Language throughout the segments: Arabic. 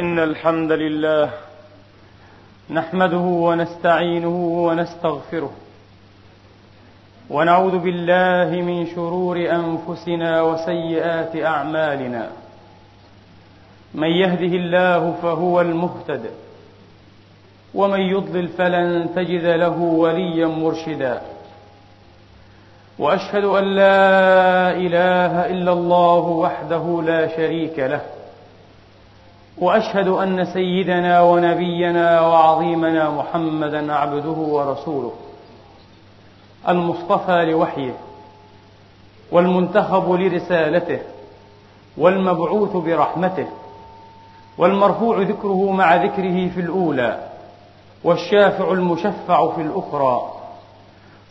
إن الحمد لله نحمده ونستعينه ونستغفره ونعوذ بالله من شرور أنفسنا وسيئات أعمالنا من يهده الله فهو المهتد ومن يضلل فلن تجد له وليا مرشدا وأشهد أن لا إله إلا الله وحده لا شريك له وأشهد أن سيدنا ونبينا وعظيمنا محمدا عبده ورسوله المصطفى لوحيه والمنتخب لرسالته والمبعوث برحمته والمرفوع ذكره مع ذكره في الأولى والشافع المشفع في الأخرى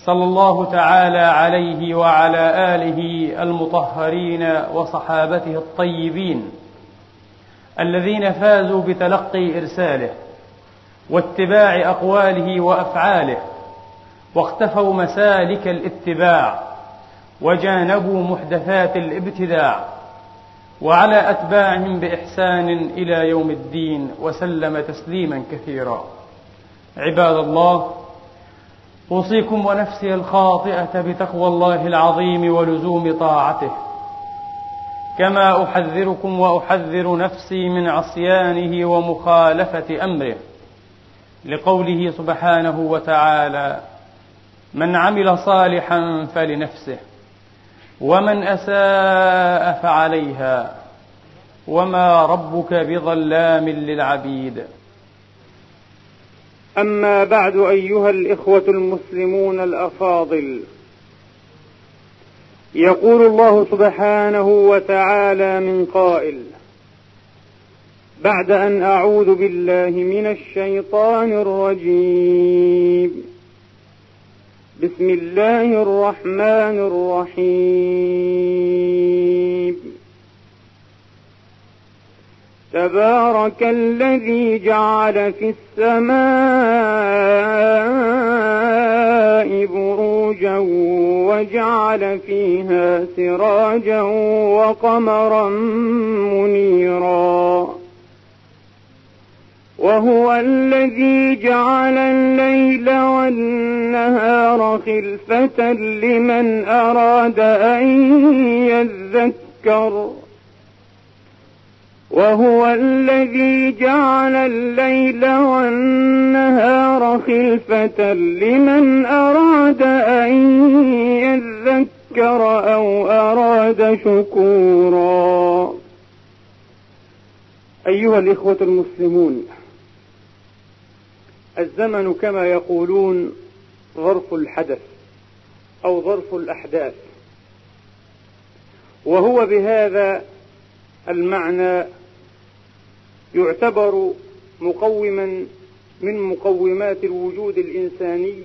صلى الله تعالى عليه وعلى آله المطهرين وصحابته الطيبين الذين فازوا بتلقي إرساله واتباع أقواله وأفعاله واختفوا مسالك الاتباع وجانبوا محدثات الابتداع وعلى أتباعهم بإحسان إلى يوم الدين وسلم تسليما كثيرا. عباد الله أوصيكم ونفسي الخاطئة بتقوى الله العظيم ولزوم طاعته. كما احذركم واحذر نفسي من عصيانه ومخالفه امره لقوله سبحانه وتعالى من عمل صالحا فلنفسه ومن اساء فعليها وما ربك بظلام للعبيد اما بعد ايها الاخوه المسلمون الافاضل يقول الله سبحانه وتعالى من قائل بعد أن أعوذ بالله من الشيطان الرجيم. بسم الله الرحمن الرحيم. تبارك الذي جعل في السماء بروجا وجعل فيها سراجا وقمرا منيرا. وهو الذي جعل الليل والنهار خلفة لمن أراد أن يذكر. وهو الذي جعل الليل والنهار خلفة لمن أراد أن يذكر أو أراد شكورا. أيها الإخوة المسلمون الزمن كما يقولون ظرف الحدث أو ظرف الأحداث. وهو بهذا المعنى يعتبر مقوما من مقومات الوجود الإنساني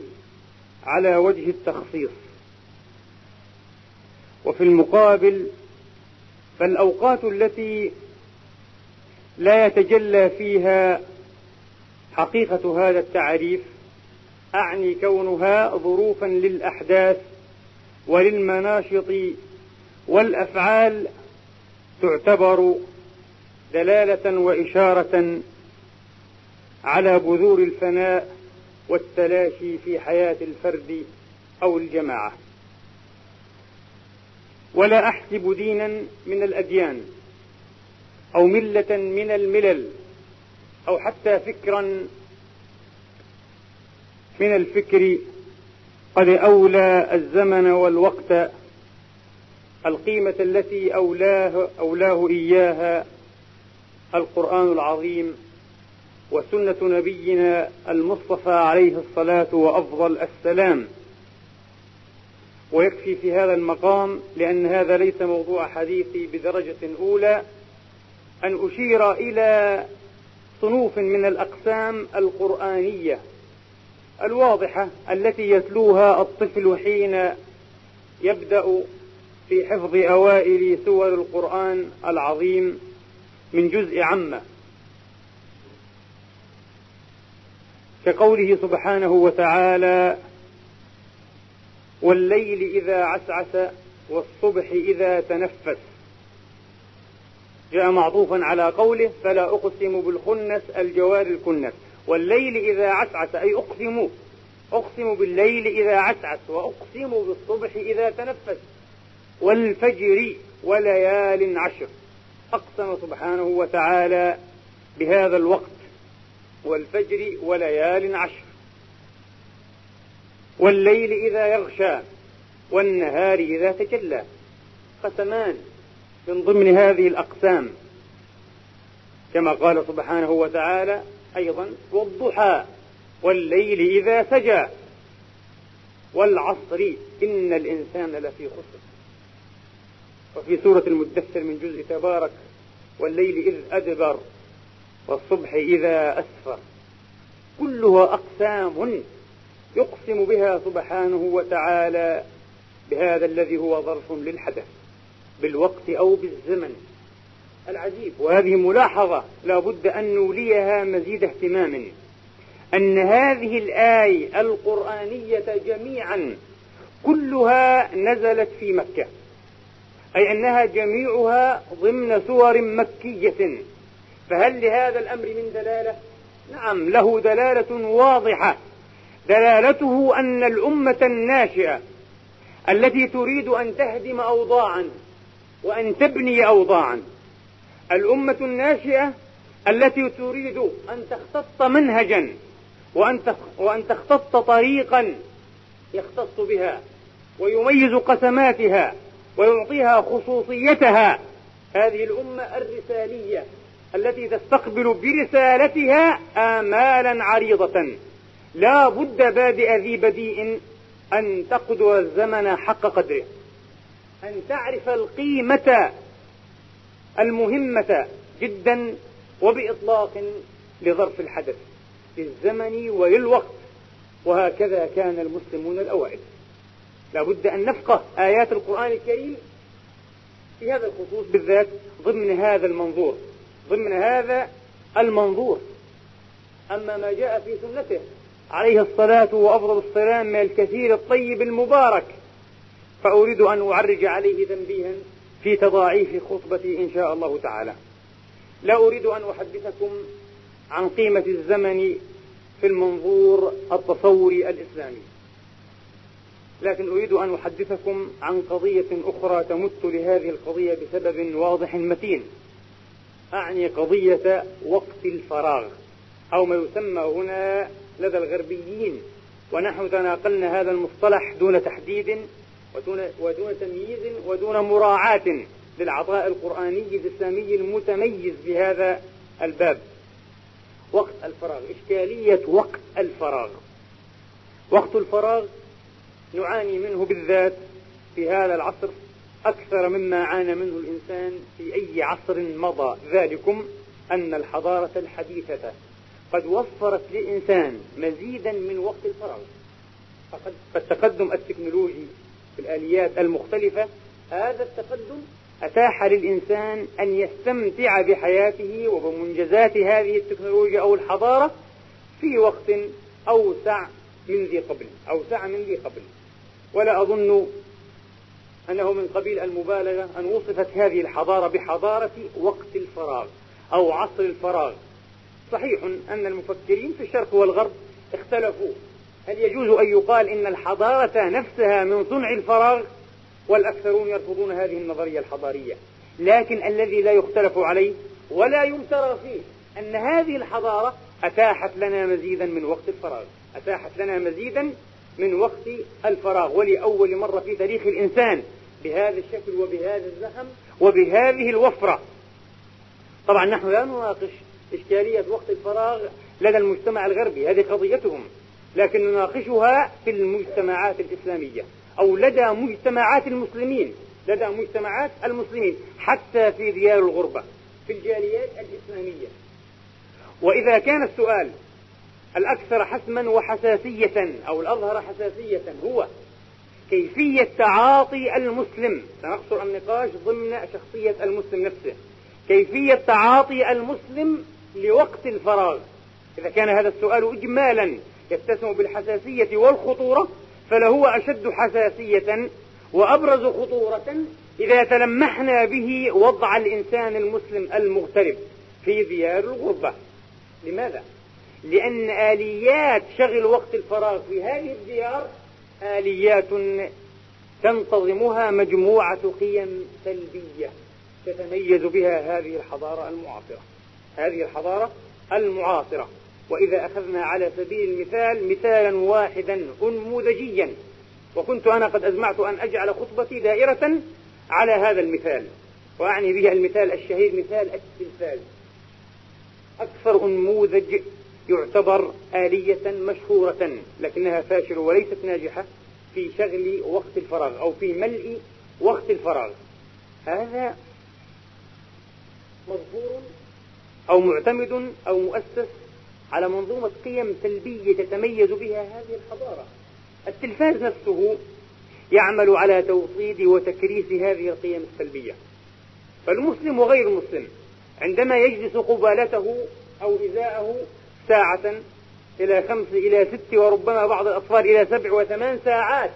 على وجه التخصيص. وفي المقابل فالأوقات التي لا يتجلى فيها حقيقة هذا التعريف أعني كونها ظروفا للأحداث وللمناشط والأفعال تعتبر دلالة وإشارة على بذور الفناء والتلاشي في حياة الفرد أو الجماعة. ولا أحسب دينا من الأديان أو ملة من الملل أو حتى فكرا من الفكر قد أولى الزمن والوقت القيمة التي أولاه, أولاه إياها القرآن العظيم وسنة نبينا المصطفى عليه الصلاة وأفضل السلام. ويكفي في هذا المقام لأن هذا ليس موضوع حديثي بدرجة أولى أن أشير إلى صنوف من الأقسام القرآنية الواضحة التي يتلوها الطفل حين يبدأ في حفظ أوائل سور القرآن العظيم. من جزء عامة كقوله سبحانه وتعالى والليل إذا عسعس والصبح إذا تنفس. جاء معطوفا على قوله فلا أقسم بالخنس الجوار الكنس. والليل إذا عسعس أي أقسم أقسم بالليل إذا عسعس وأقسم بالصبح إذا تنفس. والفجر وليال عشر. أقسم سبحانه وتعالى بهذا الوقت والفجر وليال عشر. والليل إذا يغشى والنهار إذا تجلى. قسمان من ضمن هذه الأقسام. كما قال سبحانه وتعالى أيضا والضحى والليل إذا سجى. والعصر إن الإنسان لفي خسر. وفي سورة المدثر من جزء تبارك والليل إذ أدبر والصبح إذا أسفر. كلها أقسام يقسم بها سبحانه وتعالى بهذا الذي هو ظرف للحدث بالوقت أو بالزمن. العجيب وهذه ملاحظة لا بد أن نوليها مزيد اهتمام أن هذه الآية القرآنية جميعا كلها نزلت في مكة. أي أنها جميعها ضمن سور مكية فهل لهذا الأمر من دلالة؟ نعم له دلالة واضحة دلالته أن الأمة الناشئة التي تريد أن تهدم أوضاعا وأن تبني أوضاعا الأمة الناشئة التي تريد أن تختط منهجا وأن وأن تختط طريقا يختص بها ويميز قسماتها ويعطيها خصوصيتها. هذه الأمة الرسالية التي تستقبل برسالتها آمالا عريضة. لا بد بادئ ذي بديء أن تقدر الزمن حق قدره. أن تعرف القيمة المهمة جدا وبإطلاق لظرف الحدث للزمن وللوقت. وهكذا كان المسلمون الأوائل. لا بد أن نفقه آيات القرآن الكريم في هذا الخصوص بالذات ضمن هذا المنظور ضمن هذا المنظور. أما ما جاء في سنته عليه الصلاة وأفضل السلام من الكثير الطيب المبارك فأريد أن أعرج عليه تنبيها في تضاعيف خطبتي إن شاء الله تعالى. لا أريد أن أحدثكم عن قيمة الزمن في المنظور التصوري الإسلامي. لكن أريد أن أحدثكم عن قضية أخرى تمت لهذه القضية بسبب واضح متين. أعني قضية وقت الفراغ أو ما يسمى هنا لدى الغربيين. ونحن تناقلنا هذا المصطلح دون تحديد ودون, ودون تمييز ودون مراعاة للعطاء القرآني الإسلامي المتميز في هذا الباب. وقت الفراغ إشكالية وقت الفراغ. وقت الفراغ نعاني منه بالذات في هذا العصر أكثر مما عانى منه الإنسان في أي عصر مضى. ذلكم أن الحضارة الحديثة قد وفرت للإنسان مزيدا من وقت الفراغ. فقد التكنولوجي في الآليات المختلفة هذا التقدم أتاح للإنسان أن يستمتع بحياته وبمنجزات هذه التكنولوجيا أو الحضارة في وقت أوسع من ذي قبل أوسع من ذي قبل. ولا أظن أنه من قبيل المبالغة أن وصفت هذه الحضارة بحضارة وقت الفراغ أو عصر الفراغ. صحيح أن المفكرين في الشرق والغرب اختلفوا. هل يجوز أن يقال إن الحضارة نفسها من صنع الفراغ؟ والأكثرون يرفضون هذه النظرية الحضارية. لكن الذي لا يختلف عليه ولا يمترى فيه أن هذه الحضارة أتاحت لنا مزيدا من وقت الفراغ. أتاحت لنا مزيدا من وقت الفراغ ولأول مرة في تاريخ الإنسان بهذا الشكل وبهذا الزخم وبهذه الوفرة. طبعا نحن لا نناقش إشكالية وقت الفراغ لدى المجتمع الغربي هذه قضيتهم لكن نناقشها في المجتمعات الإسلامية أو لدى مجتمعات المسلمين لدى مجتمعات المسلمين حتى في ديار الغربة في الجاليات الإسلامية. وإذا كان السؤال الأكثر حسما وحساسية أو الأظهر حساسية هو كيفية تعاطي المسلم. سنقصر النقاش ضمن شخصية المسلم نفسه. كيفية تعاطي المسلم لوقت الفراغ. إذا كان هذا السؤال إجمالا يتسم بالحساسية والخطورة فلهو أشد حساسية وأبرز خطورة إذا تلمحنا به وضع الإنسان المسلم المغترب في ديار الغربة. لماذا؟ لأن آليات شغل وقت الفراغ في هذه الديار آليات تنتظمها مجموعة قيم سلبية تتميز بها هذه الحضارة المعاصرة. هذه الحضارة المعاصرة. وإذا أخذنا على سبيل المثال مثالا واحدا أنموذجيا. وكنت أنا قد أزمعت أن أجعل خطبتي دائرة على هذا المثال. وأعني به المثال الشهير مثال التلفاز. أكثر أنموذج يعتبر آلية مشهورة لكنها فاشلة وليست ناجحة في شغل وقت الفراغ أو في ملء وقت الفراغ. هذا مظهور أو معتمد أو مؤسس على منظومة قيم سلبية تتميز بها هذه الحضارة. التلفاز نفسه يعمل على توطيد وتكريس هذه القيم السلبية. فالمسلم وغير المسلم عندما يجلس قبالته أو إزاءه ساعة إلى خمس إلى ست وربما بعض الأطفال إلى سبع وثمان ساعات.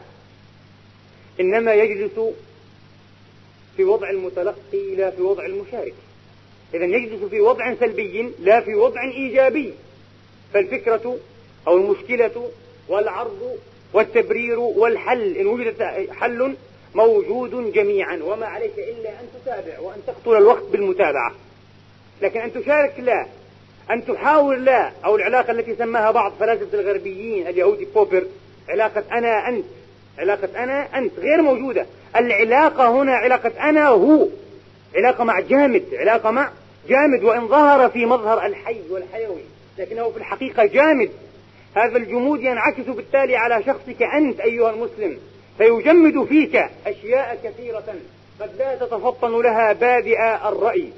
إنما يجلس في وضع المتلقي لا في وضع المشارك. إذا يجلس في وضع سلبي لا في وضع إيجابي. فالفكرة أو المشكلة والعرض والتبرير والحل إن وجد حل موجود جميعا. وما عليك إلا أن تتابع وأن تقتل الوقت بالمتابعة. لكن أن تشارك لا. أن تحاول لا أو العلاقة التي سماها بعض فلاسفة الغربيين اليهودي بوبر علاقة أنا أنت. علاقة أنا أنت. غير موجودة. العلاقة هنا علاقة أنا هو. علاقة مع جامد علاقة مع جامد وإن ظهر في مظهر الحي والحيوي لكنه في الحقيقة جامد. هذا الجمود ينعكس بالتالي على شخصك أنت أيها المسلم. فيجمد فيك أشياء كثيرة قد لا تتفطن لها بادئ الرأي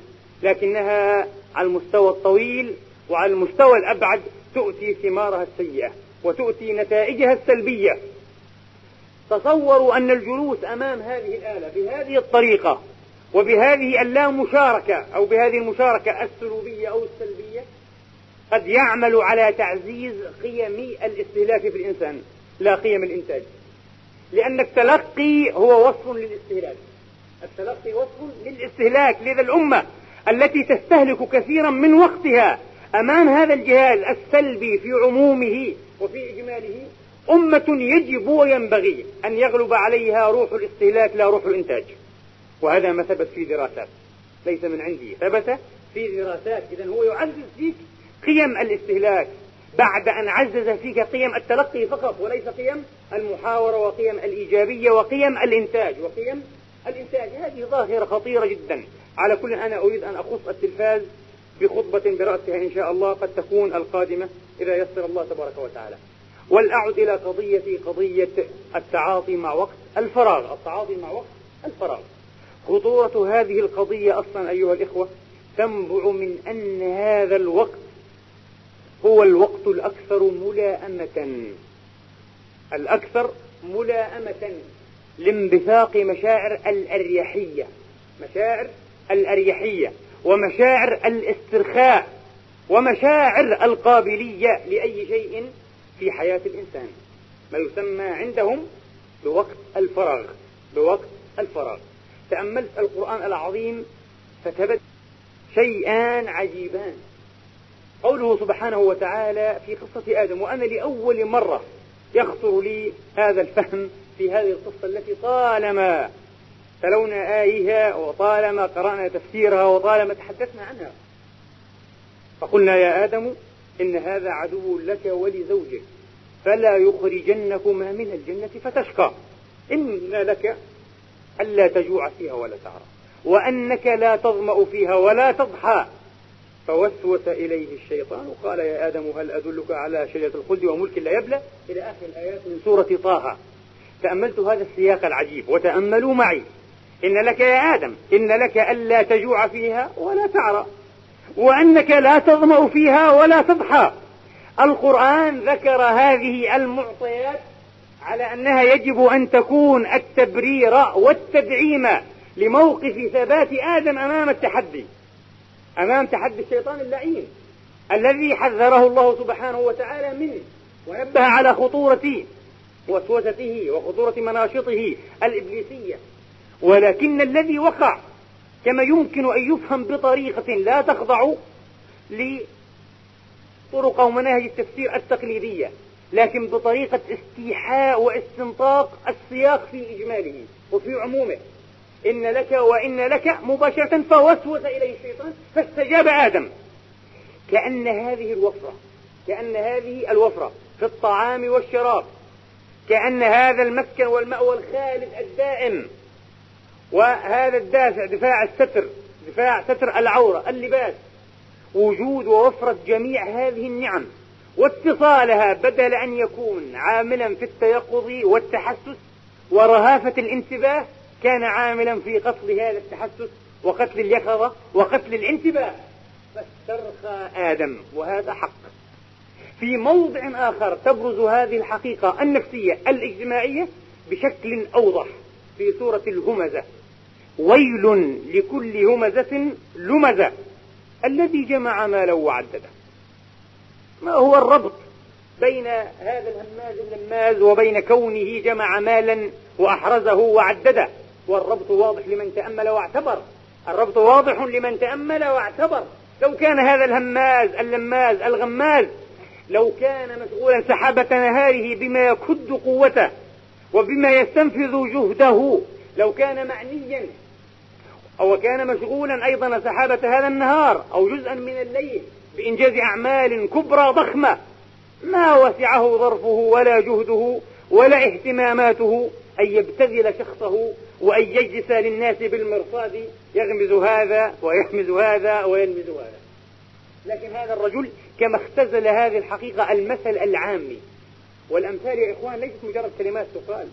لكنها على المستوى الطويل وعلى المستوى الأبعد تؤتي ثمارها السيئة وتؤتي نتائجها السلبية. تصوروا أن الجلوس أمام هذه الآلة بهذه الطريقة وبهذه اللامشاركة أو بهذه المشاركة السلوبية أو السلبية قد يعمل على تعزيز قيم الاستهلاك في الإنسان لا قيم الإنتاج. لأن التلقي هو وصف للاستهلاك. التلقي وصف للاستهلاك لذا الأمة. التي تستهلك كثيرا من وقتها. أمام هذا الجهاز السلبي في عمومه وفي إجماله أمة يجب وينبغي أن يغلب عليها روح الاستهلاك لا روح الإنتاج. وهذا ما ثبت في دراسات. ليس من عندي. ثبت في دراسات. إذا هو يعزز فيك قيم الاستهلاك بعد أن عزز فيك قيم التلقي فقط وليس قيم المحاورة وقيم الإيجابية وقيم الإنتاج وقيم الإنتاج. هذه ظاهرة خطيرة جدا. على كل أنا أريد أن أخص التلفاز بخطبة برأسها إن شاء الله قد تكون القادمة إذا يسر الله تبارك وتعالى. ولأعد إلى قضية قضية التعاطي مع وقت الفراغ. التعاطي مع وقت الفراغ. خطورة هذه القضية أصلا أيها الإخوة تنبع من أن هذا الوقت هو الوقت الأكثر ملائمة. الأكثر ملائمة لانبثاق مشاعر الأريحية. مشاعر الأريحية ومشاعر الاسترخاء ومشاعر القابلية لأي شيء في حياة الإنسان. ما يسمى عندهم بوقت الفراغ بوقت الفراغ. تأملت القرآن العظيم فتبت شيئان عجيبان. قوله سبحانه وتعالى في قصة آدم وأنا لأول مرة يخطر لي هذا الفهم في هذه القصة التي طالما تلونا آيها وطالما قرأنا تفسيرها وطالما تحدثنا عنها. فقلنا يا آدم إن هذا عدو لك ولزوجك فلا يخرجنكما من الجنة فتشقى. إن لك ألا تجوع فيها ولا تعرى وأنك لا تظمأ فيها ولا تضحى. فوسوس إليه الشيطان وقال يا آدم هل أدلك على شجرة الخلد وملك لا يبلى؟ إلى آخر الآيات من سورة طه. تأملت هذا السياق العجيب وتأملوا معي. إن لك يا آدم إن لك ألا تجوع فيها ولا تعرى وأنك لا تظمأ فيها ولا تضحى. القرآن ذكر هذه المعطيات على أنها يجب أن تكون التبرير والتدعيم لموقف ثبات آدم أمام التحدي أمام تحدي الشيطان اللعين الذي حذره الله سبحانه وتعالى منه ونبه على خطورة وسوسته وخطورة مناشطه الإبليسية. ولكن الذي وقع كما يمكن أن يفهم بطريقة لا تخضع لطرق ومناهج التفسير التقليدية لكن بطريقة استيحاء واستنطاق السياق في إجماله وفي عمومه. إن لك وإن لك مباشرة فوسوس إليه الشيطان فاستجاب آدم. كأن هذه الوفرة كأن هذه الوفرة في الطعام والشراب كأن هذا المسكن والمأوى الخالد الدائم وهذا الدافع دفاع الستر دفاع ستر العورة اللباس. وجود ووفرة جميع هذه النعم. واتصالها بدل أن يكون عاملا في التيقظ والتحسس ورهافة الانتباه كان عاملا في قتل هذا التحسس وقتل اليقظة وقتل الانتباه. فاسترخى آدم وهذا حق. في موضع آخر تبرز هذه الحقيقة النفسية الإجتماعية بشكل أوضح في سورة الهمزة. ويل لكل همزة لمزة. الذي جمع مالا وعدده. ما هو الربط بين هذا الهماز اللماز وبين كونه جمع مالا وأحرزه وعدده؟ والربط واضح لمن تأمل واعتبر. الربط واضح لمن تأمل واعتبر. لو كان هذا الهماز اللماز الغماز لو كان مشغولا سحابة نهاره بما يكد قوته وبما يستنفذ جهده لو كان معنيا أو كان مشغولا أيضا سحابة هذا النهار أو جزءا من الليل بإنجاز أعمال كبرى ضخمة. ما وسعه ظرفه ولا جهده ولا اهتماماته أن يبتذل شخصه وأن يجلس للناس بالمرصاد يغمز هذا ويحمز هذا ويلمز هذا. لكن هذا الرجل كما اختزل هذه الحقيقة المثل العامي والأمثال يا إخوان ليست مجرد كلمات تقال.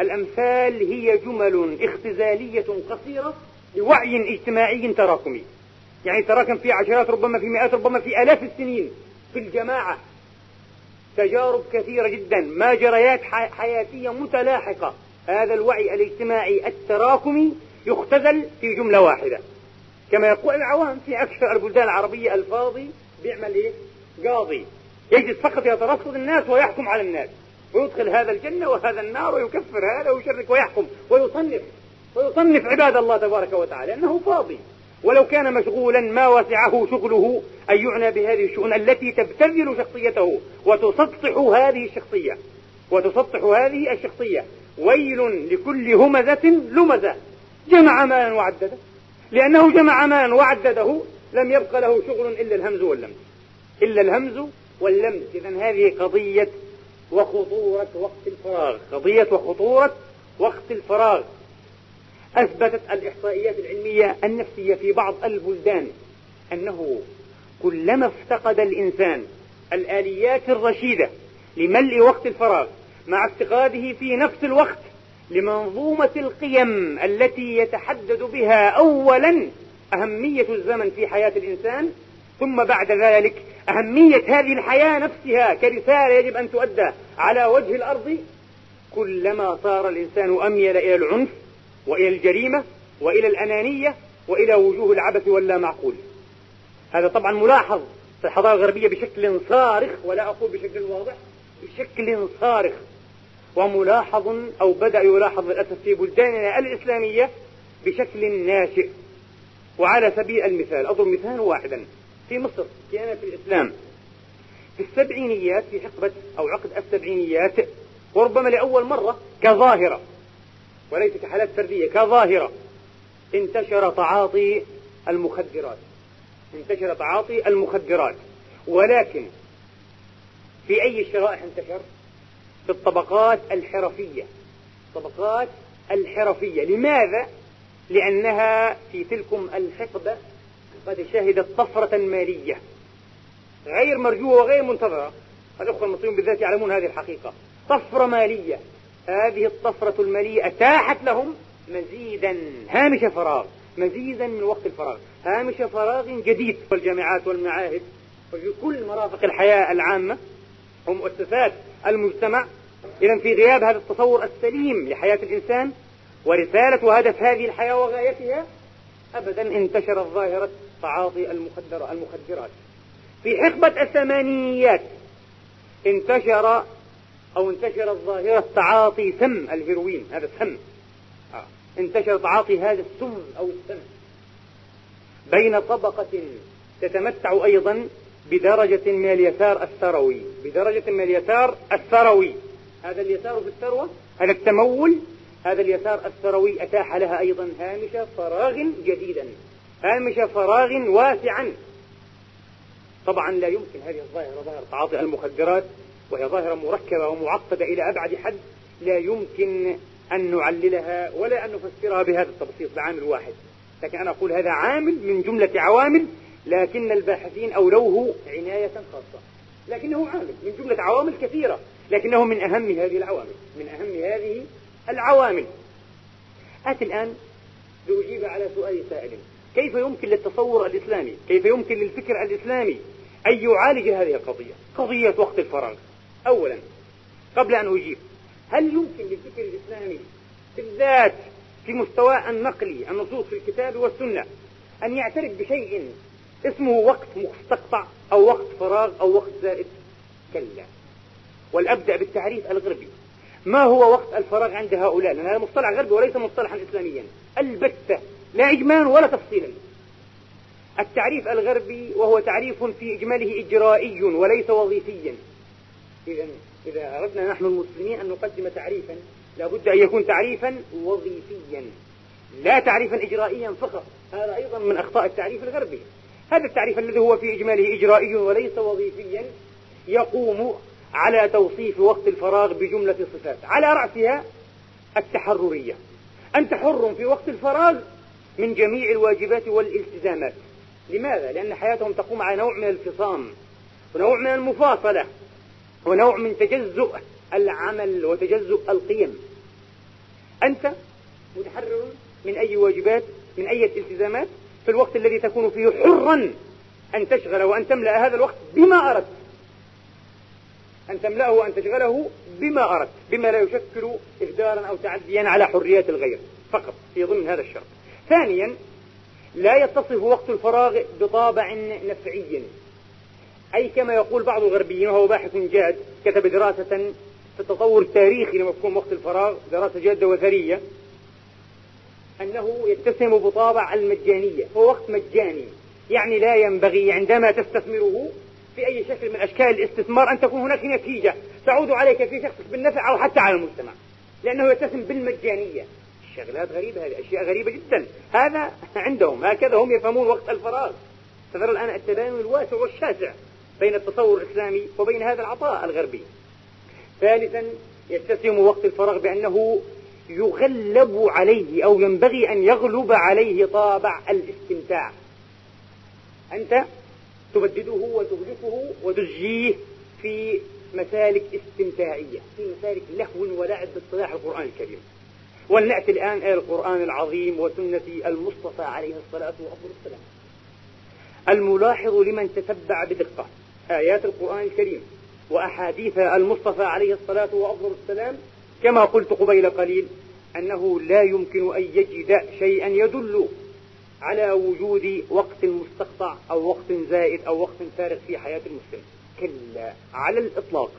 الأمثال هي جمل اختزالية قصيرة لوعي اجتماعي تراكمي. يعني تراكم في عشرات ربما في مئات ربما في آلاف السنين في الجماعة. تجارب كثيرة جدا ما جريات حياتية متلاحقة. هذا الوعي الاجتماعي التراكمي يختزل في جملة واحدة. كما يقول العوام في أكثر البلدان العربية الفاضي بيعمل إيه؟ قاضي. يجلس فقط يترصد الناس ويحكم على الناس. ويدخل هذا الجنة وهذا النار ويكفر هذا ويشرك ويحكم ويصنف. ويصنف عباد الله تبارك وتعالى أنه فاضي. ولو كان مشغولا ما وسعه شغله أن يعنى بهذه الشؤون التي تبتذل شخصيته وتسطح هذه الشخصية. وتسطح هذه الشخصية. ويل لكل همزة لمزة. جمع مالا وعدده. لأنه جمع مالا وعدده لم يبق له شغل إلا الهمز واللمز. إلا الهمز واللمز. إذا هذه قضية وخطورة وقت الفراغ. قضية وخطورة وقت الفراغ. أثبتت الإحصائيات العلمية النفسية في بعض البلدان أنه كلما افتقد الإنسان الآليات الرشيدة لملء وقت الفراغ مع افتقاده في نفس الوقت لمنظومة القيم التي يتحدد بها أولا أهمية الزمن في حياة الإنسان ثم بعد ذلك أهمية هذه الحياة نفسها كرسالة يجب أن تؤدى على وجه الأرض. كلما صار الإنسان أميل إلى العنف وإلى الجريمة وإلى الأنانية وإلى وجوه العبث واللا معقول هذا طبعا ملاحظ في الحضارة الغربية بشكل صارخ ولا أقول بشكل واضح بشكل صارخ. وملاحظ أو بدأ يلاحظ للأسف في بلداننا الإسلامية بشكل ناشئ. وعلى سبيل المثال أضرب مثال واحدا. في مصر كان في الإسلام في السبعينيات في حقبة أو عقد السبعينيات وربما لأول مرة كظاهرة وليس كحالات فردية كظاهرة. انتشر تعاطي المخدرات. انتشر تعاطي المخدرات. ولكن في أي شرائح انتشر؟ في الطبقات الحرفية. الطبقات الحرفية. لماذا؟ لأنها في تلكم الحقبة قد شهدت طفرة مالية. غير مرجوة وغير منتظرة. الأخوة المصريون بالذات يعلمون هذه الحقيقة. طفرة مالية. هذه الطفرة المالية أتاحت لهم مزيدا. هامش فراغ مزيدا من وقت الفراغ. هامش فراغ جديد. في الجامعات والمعاهد وفي كل مرافق الحياة العامة ومؤسسات المجتمع. إذا في غياب هذا التصور السليم لحياة الإنسان ورسالة وهدف هذه الحياة وغايتها أبدا انتشرت ظاهرة تعاطي المخدرات. في حقبة الثمانينيات انتشر أو انتشرت ظاهرة تعاطي سم الهيروين هذا السم آه. انتشر تعاطي هذا السم أو السم. بين طبقة تتمتع أيضا بدرجة من اليسار الثروي. بدرجة من اليسار الثروي. هذا اليسار في الثروة؟ هذا التمول. هذا اليسار الثروي أتاح لها أيضا هامش فراغ جديدا. هامش فراغ واسعا. طبعا لا يمكن هذه الظاهرة ظاهرة تعاطي المخدرات. وهي ظاهرة مركبة ومعقدة إلى أبعد حد لا يمكن أن نعللها ولا أن نفسرها بهذا التبسيط بعامل واحد. لكن أنا أقول هذا عامل من جملة عوامل لكن الباحثين أولوه عناية خاصة. لكنه عامل من جملة عوامل كثيرة لكنه من أهم هذه العوامل من أهم هذه العوامل. آتي الآن لأجيب على سؤال سائل. كيف يمكن للتصور الإسلامي؟ كيف يمكن للفكر الإسلامي أن يعالج هذه القضية؟ قضية وقت الفراغ. أولا قبل أن أجيب هل يمكن للفكر الإسلامي بالذات في مستوى النقلي النصوص في الكتاب والسنة أن يعترف بشيء اسمه وقت مستقطع أو وقت فراغ أو وقت زائد؟ كلا. ولأبدأ بالتعريف الغربي. ما هو وقت الفراغ عند هؤلاء؟ لأن هذا مصطلح غربي وليس مصطلحا إسلاميا. البتة لا إجمالا ولا تفصيلا. التعريف الغربي وهو تعريف في إجماله إجرائي وليس وظيفيا. إذا إذا أردنا نحن المسلمين أن نقدم تعريفا لابد أن يكون تعريفا وظيفيا لا تعريفا إجرائيا فقط. هذا أيضا من أخطاء التعريف الغربي. هذا التعريف الذي هو في إجماله إجرائي وليس وظيفيا يقوم على توصيف وقت الفراغ بجملة صفات على رأسها التحررية. أنت حر في وقت الفراغ من جميع الواجبات والالتزامات. لماذا؟ لأن حياتهم تقوم على نوع من الفصام ونوع من المفاصلة. ونوع من تجزؤ العمل وتجزؤ القيم. أنت متحرر من أي واجبات من أي التزامات في الوقت الذي تكون فيه حرا أن تشغل وأن تملأ هذا الوقت بما أردت. أن تملأه وأن تشغله بما أردت بما لا يشكل إهدارا أو تعديا على حريات الغير فقط في ضمن هذا الشرط. ثانيا لا يتصف وقت الفراغ بطابع نفعي. أي كما يقول بعض الغربيين وهو باحث جاد كتب دراسة في التطور التاريخي لمفهوم وقت الفراغ دراسة جادة وثرية أنه يتسم بطابع المجانية. هو وقت مجاني يعني لا ينبغي عندما تستثمره في أي شكل من أشكال الاستثمار أن تكون هناك نتيجة. تعود عليك في شخصك بالنفع أو حتى على المجتمع. لأنه يتسم بالمجانية. الشغلات غريبة هذه أشياء غريبة جدا. هذا عندهم هكذا هم يفهمون وقت الفراغ. ترى الآن التباين الواسع والشاسع. بين التصور الإسلامي وبين هذا العطاء الغربي. ثالثا يتسم وقت الفراغ بأنه يغلب عليه أو ينبغي أن يغلب عليه طابع الاستمتاع. أنت تبدده وتهلكه وتجيه في مسالك استمتاعية في مسالك لهو ولعب باصطلاح القرآن الكريم. ولنأتي الآن إلى القرآن العظيم وسنة المصطفى عليه الصلاة والسلام. الملاحظ لمن تتبع بدقة. آيات القرآن الكريم وأحاديث المصطفى عليه الصلاة والسلام كما قلت قبيل قليل أنه لا يمكن أن يجد شيئا يدل على وجود وقت مستقطع أو وقت زائد أو وقت فارغ في حياة المسلم. كلا على الإطلاق.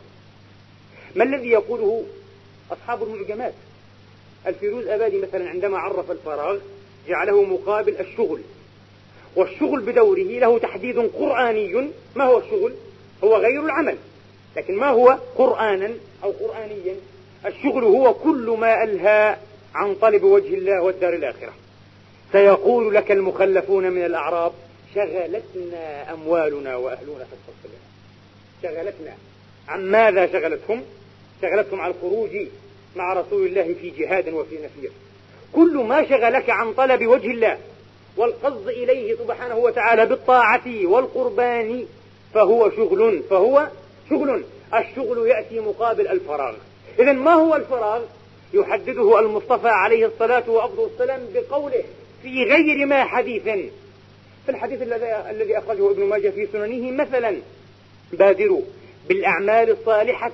ما الذي يقوله أصحاب المعجمات؟ الفيروز أبادي مثلا عندما عرف الفراغ جعله مقابل الشغل. والشغل بدوره له تحديد قرآني ما هو الشغل؟ هو غير العمل. لكن ما هو قرآنا أو قرآنيا؟ الشغل هو كل ما ألهى عن طلب وجه الله والدار الآخرة. سيقول لك المخلفون من الأعراب شغلتنا أموالنا وأهلنا فاستغفر لنا شغلتنا. عن ماذا شغلتهم؟ شغلتهم عن الخروج مع رسول الله في جهاد وفي نفير. كل ما شغلك عن طلب وجه الله والقصد إليه سبحانه وتعالى بالطاعة والقربان فهو شغل فهو شغل. الشغل يأتي مقابل الفراغ. إذا ما هو الفراغ؟ يحدده المصطفى عليه الصلاة والسلام بقوله في غير ما حديث. في الحديث الذي أخرجه ابن ماجه في سننه مثلا بادروا بالأعمال الصالحة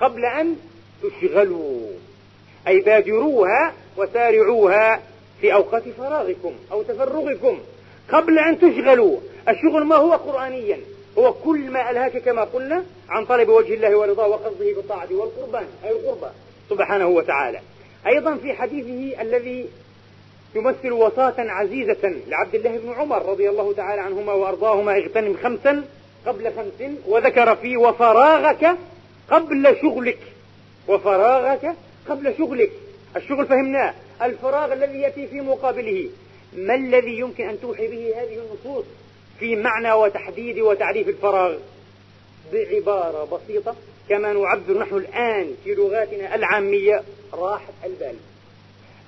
قبل أن تشغلوا. أي بادروها وسارعوها في أوقات فراغكم أو تفرغكم قبل أن تشغلوا. الشغل ما هو قرآنيا؟ هو كل ما ألهاك كما قلنا عن طلب وجه الله ورضاه وقصده بالطاعة والقربان أي القربى سبحانه وتعالى. أيضا في حديثه الذي يمثل وصاة عزيزة لعبد الله بن عمر رضي الله تعالى عنهما وأرضاهما اغتنم خمسا قبل خمس وذكر فيه وفراغك قبل شغلك. وفراغك قبل شغلك. الشغل فهمناه. الفراغ الذي يأتي في مقابله. ما الذي يمكن أن توحي به هذه النصوص في معنى وتحديد وتعريف الفراغ؟ بعبارة بسيطة كما نعبر نحن الآن في لغاتنا العامية راحة البال.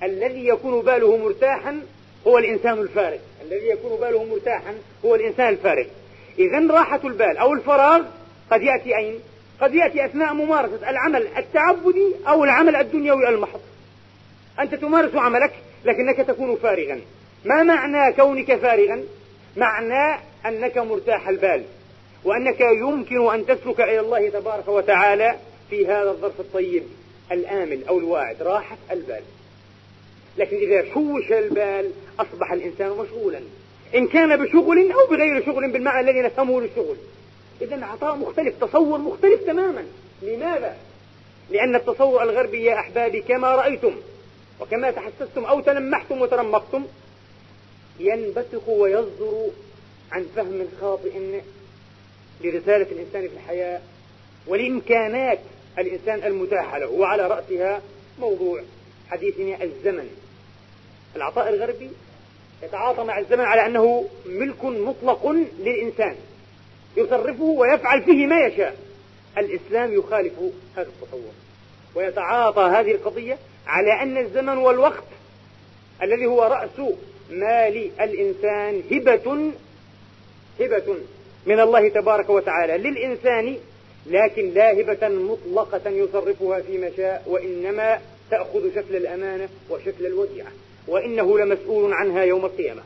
الذي يكون باله مرتاحا هو الإنسان الفارغ. الذي يكون باله مرتاحا هو الإنسان الفارغ. إذا راحة البال أو الفراغ قد يأتي أين؟ قد يأتي أثناء ممارسة العمل التعبدي أو العمل الدنيوي المحض. أنت تمارس عملك لكنك تكون فارغا ما معنى كونك فارغا؟ معنى أنك مرتاح البال وأنك يمكن أن تسلك إلى الله تبارك وتعالى في هذا الظرف الطيب الآمن أو الواعد راحة البال لكن إذا شوش البال أصبح الإنسان مشغولا إن كان بشغل أو بغير شغل بالمعنى الذي نفهمه للشغل إذا عطاء مختلف تصور مختلف تماما لماذا؟ لأن التصور الغربي يا أحبابي كما رأيتم وكما تحسستم أو تلمحتم وترمقتم ينبثق ويصدر عن فهم خاطئ لرسالة الإنسان في الحياة ولإمكانات الإنسان المتاحة له. وعلى رأسها موضوع حديثنا الزمن. العطاء الغربي يتعاطى مع الزمن على أنه ملك مطلق للإنسان يصرفه ويفعل فيه ما يشاء. الإسلام يخالف هذا التصور ويتعاطى هذه القضية على أن الزمن والوقت الذي هو رأس مال الإنسان هبة هبة من الله تبارك وتعالى للإنسان لكن لا هبة مطلقة يصرفها فيما شاء وإنما تأخذ شكل الأمانة وشكل الوديعة وإنه لمسؤول عنها يوم القيامة.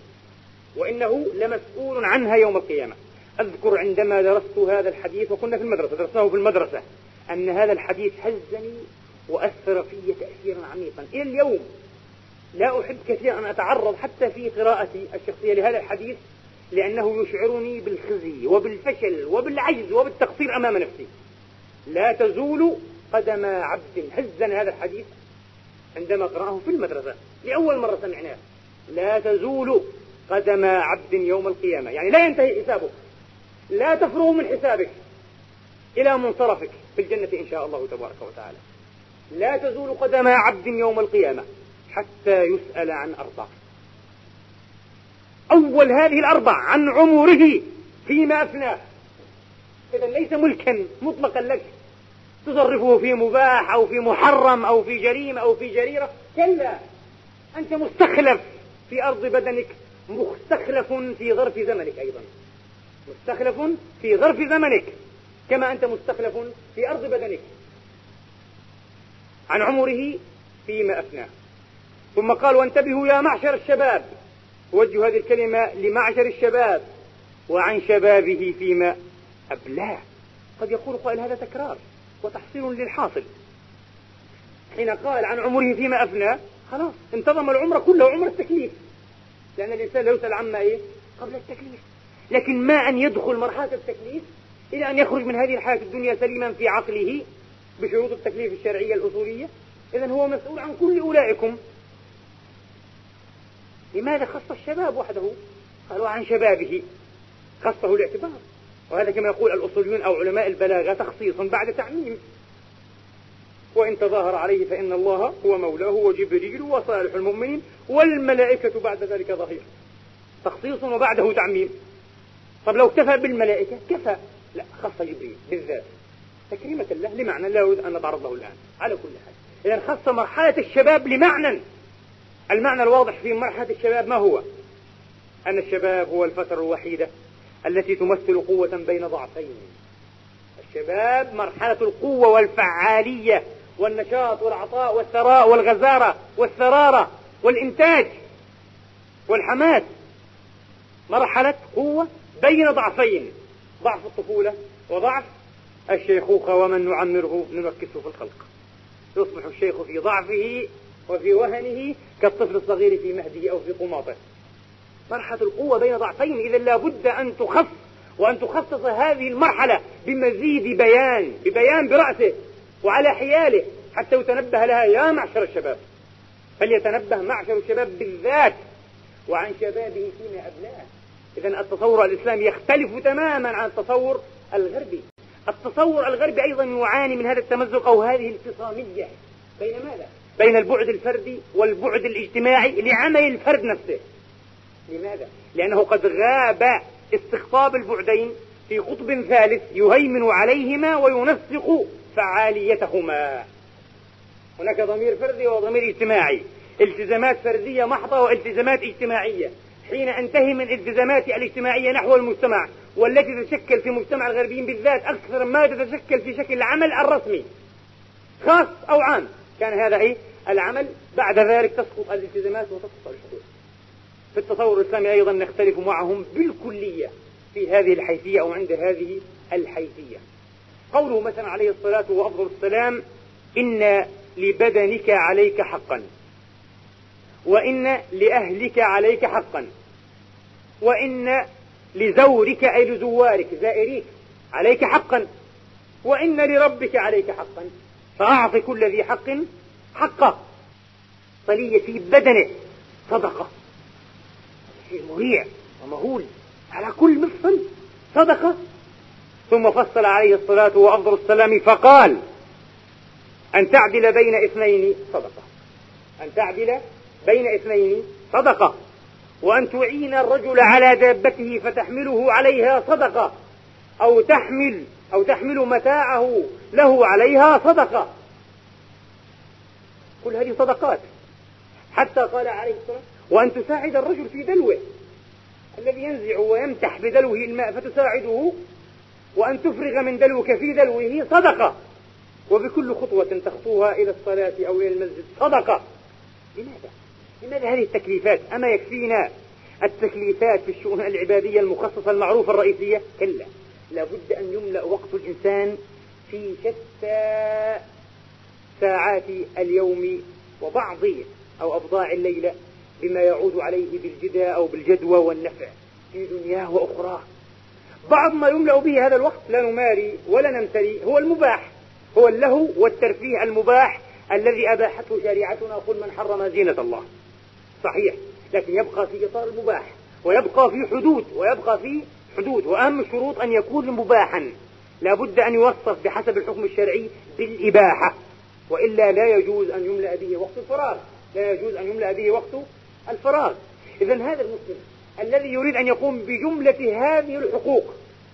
وإنه لمسؤول عنها يوم القيامة. أذكر عندما درست هذا الحديث وكنا في المدرسة درسناه في المدرسة أن هذا الحديث هزني وأثر في تأثيرا عميقا. إلى اليوم لا أحب كثيرا أن أتعرض حتى في قراءتي الشخصية لهذا الحديث لأنه يشعرني بالخزي وبالفشل وبالعجز وبالتقصير أمام نفسي. لا تزول قدم عبد. هزن هذا الحديث عندما قرأه في المدرسة. لأول مرة سمعناه. لا تزول قدم عبد يوم القيامة. يعني لا ينتهي حسابك لا تفرغ من حسابك. إلى منصرفك في الجنة إن شاء الله تبارك وتعالى. لا تزول قدم عبد يوم القيامة حتى يسأل عن أربع. أول هذه الأربع عن عمره فيما أفناه. إذا ليس ملكا مطلقا لك. تصرفه في مباح أو في محرم أو في جريمة أو في جريرة. كلا أنت مستخلف في أرض بدنك مستخلف في ظرف زمنك أيضا. مستخلف في ظرف زمنك كما أنت مستخلف في أرض بدنك. عن عمره فيما أفناه ثم قال وانتبهوا يا معشر الشباب. وجه هذه الكلمة لمعشر الشباب وعن شبابه فيما أبلاه. قد يقول قائل هذا تكرار وتحصيل للحاصل. حين قال عن عمره فيما أفنى خلاص انتظم العمر كله عمر التكليف. لأن الإنسان لا يسأل عما إيه؟ قبل التكليف. لكن ما أن يدخل مرحلة التكليف إلى أن يخرج من هذه الحياة الدنيا سليما في عقله بشروط التكليف الشرعية الأصولية. إذا هو مسؤول عن كل أولئكم. لماذا خص الشباب وحده؟ قالوا عن شبابه. خصه الاعتبار. وهذا كما يقول الأصوليون أو علماء البلاغة تخصيص بعد تعميم. وإن تظاهر عليه فإن الله هو مولاه وجبريل وصالح المؤمنين والملائكة بعد ذلك ظهير. تخصيص وبعده تعميم. طب لو اكتفى بالملائكة كفى. لا خص جبريل بالذات. تكريمة الله لمعنى لا أريد أن نتعرض له الآن. على كل حال. إذا خص مرحلة الشباب لمعنى. المعنى الواضح في مرحلة الشباب ما هو؟ أن الشباب هو الفترة الوحيدة التي تمثل قوة بين ضعفين. الشباب مرحلة القوة والفعالية والنشاط والعطاء والثراء والغزارة والثرارة والإنتاج والحماس. مرحلة قوة بين ضعفين. ضعف الطفولة وضعف الشيخوخة ومن نعمره نمكسه في الخلق. يصبح الشيخ في ضعفه وفي وهنه كالطفل الصغير في مهده أو في قماطه. مرحلة القوة بين ضعفين إذا لابد أن تخف وأن تخصص هذه المرحلة بمزيد بيان ببيان برأسه وعلى حياله حتى يتنبه لها يا معشر الشباب. فليتنبه معشر الشباب بالذات وعن شبابه فيما أبلاه إذا التصور الإسلامي يختلف تماما عن التصور الغربي. التصور الغربي أيضا يعاني من هذا التمزق أو هذه الانفصامية. بين ماذا؟ بين البعد الفردي والبعد الاجتماعي لعمل الفرد نفسه. لماذا؟ لأنه قد غاب استقطاب البعدين في قطب ثالث يهيمن عليهما وينسق فعاليتهما. هناك ضمير فردي وضمير اجتماعي. التزامات فردية محضة والتزامات اجتماعية. حين أنتهي من الالتزامات الاجتماعية نحو المجتمع والتي تتشكل في مجتمع الغربيين بالذات أكثر ما تتشكل في شكل العمل الرسمي خاص أو عام. كان هذا إيه؟ العمل بعد ذلك تسقط الالتزامات وتسقط الحقوق. في التصور الإسلامي أيضا نختلف معهم بالكلية في هذه الحيثية أو عند هذه الحيثية. قوله مثلا عليه الصلاة وأفضل السلام إن لبدنك عليك حقا وإن لأهلك عليك حقا وإن لزورك أي لزوارك زائريك. عليك حقا. وإن لربك عليك حقا. فأعط كل ذي حق حقه. صلية في بدنه. صدقة. شيء مريع ومهول. على كل مفصل صدقة. ثم فصل عليه الصلاة وأفضل السلام فقال أن تعدل بين اثنين صدقة. أن تعدل بين اثنين صدقة. وأن تعين الرجل على دابته فتحمله عليها صدقة أو تحمل أو تحمل متاعه له عليها صدقة. كل هذه صدقات. حتى قال عليه الصلاة وأن تساعد الرجل في دلوه. الذي ينزع ويمتح بدلوه الماء فتساعده وأن تفرغ من دلوك في دلوه صدقة. وبكل خطوة تخطوها إلى الصلاة أو إلى المسجد. صدقة. لماذا؟ لماذا هذه التكليفات؟ أما يكفينا التكليفات في الشؤون العبادية المخصصة المعروفة الرئيسية؟ كلا. لابد أن يملأ وقت الإنسان في شتى ساعات اليوم وبعض أو أبضاع الليلة بما يعود عليه بالجدى أو بالجدوى والنفع في دنياه وأخراه بعض ما يملأ به هذا الوقت لا نماري ولا نمتري هو المباح. هو اللهو والترفيه المباح الذي أباحته شريعتنا قل من حرم زينة الله. صحيح لكن يبقى في إطار المباح ويبقى في حدود ويبقى في حدود وأهم الشروط أن يكون مباحا. لا بد أن يوصف بحسب الحكم الشرعي بالإباحة وإلا لا يجوز أن يملأ به وقت الفراغ لا يجوز أن يملأ به وقت الفراغ. إذا هذا المسلم الذي يريد أن يقوم بجملة هذه الحقوق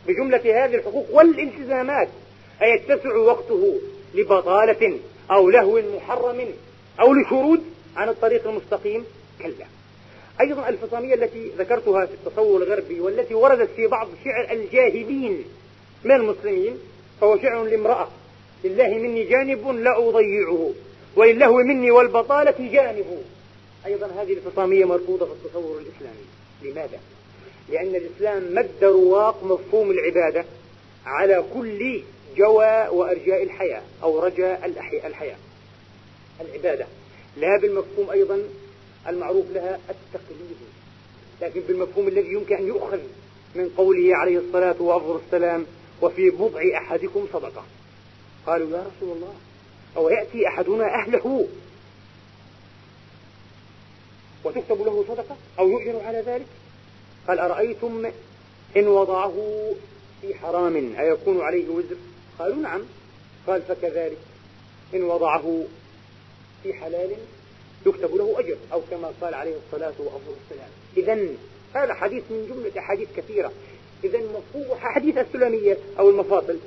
بجملة هذه الحقوق والالتزامات أيتسع وقته لبطالة أو لهو محرم أو لشرود عن الطريق المستقيم؟ كلا أيضا الفصامية التي ذكرتها في التصور الغربي والتي وردت في بعض شعر الجاهلين من المسلمين فهو شعر لامرأة. لله مني جانب لا أضيعه ولله مني والبطالة جانب أيضا هذه الفصامية مرفوضة في التصور الإسلامي. لماذا؟ لأن الإسلام مد رواق مفهوم العبادة على كل جوى وأرجاء الحياة أو رجاء الحياة العبادة. لا بالمفهوم أيضا المعروف لها التقليد. لكن بالمفهوم الذي يمكن أن يؤخذ من قوله عليه الصلاة وأفضل السلام وفي بضع أحدكم صدقة. قالوا يا رسول الله أو يأتي أحدنا أهله وتكتب له صدقة أو يؤجر على ذلك؟ قال أرأيتم إن وضعه في حرام أيكون عليه وزر؟ قالوا نعم. قال فكذلك إن وضعه في حلال يكتب له أجر أو كما قال عليه الصلاة وأفضل السلام إذا هذا حديث من جملة أحاديث كثيرة. إذا مفهوم حديث السلمية أو المفاصل.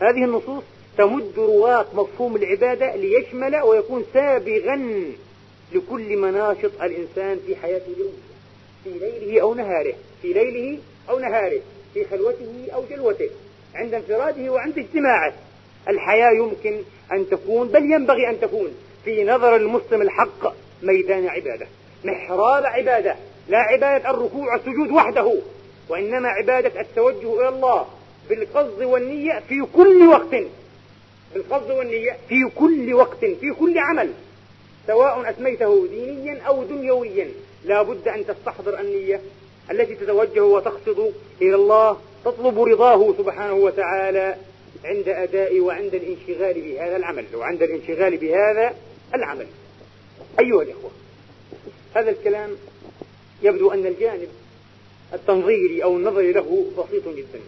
هذه النصوص تمد رواق مفهوم العبادة ليشمل ويكون سابغا لكل مناشط الإنسان في حياته اليومية. في ليله أو نهاره في ليله أو نهاره في خلوته أو جلوته عند انفراده وعند اجتماعه. الحياة يمكن أن تكون بل ينبغي أن تكون. في نظر المسلم الحق ميدان عبادة. محراب عبادة. لا عبادة الركوع والسجود وحده. وإنما عبادة التوجه إلى الله بالقصد والنية في كل وقت. بالقصد والنية في كل وقت في كل عمل. سواء أسميته دينيا أو دنيويا. لا بد أن تستحضر النية التي تتوجه وتقصد إلى الله تطلب رضاه سبحانه وتعالى عند أداء وعند الانشغال بهذا العمل. وعند الانشغال بهذا العمل. أيها الإخوة هذا الكلام يبدو أن الجانب التنظيري أو النظري له بسيط جدا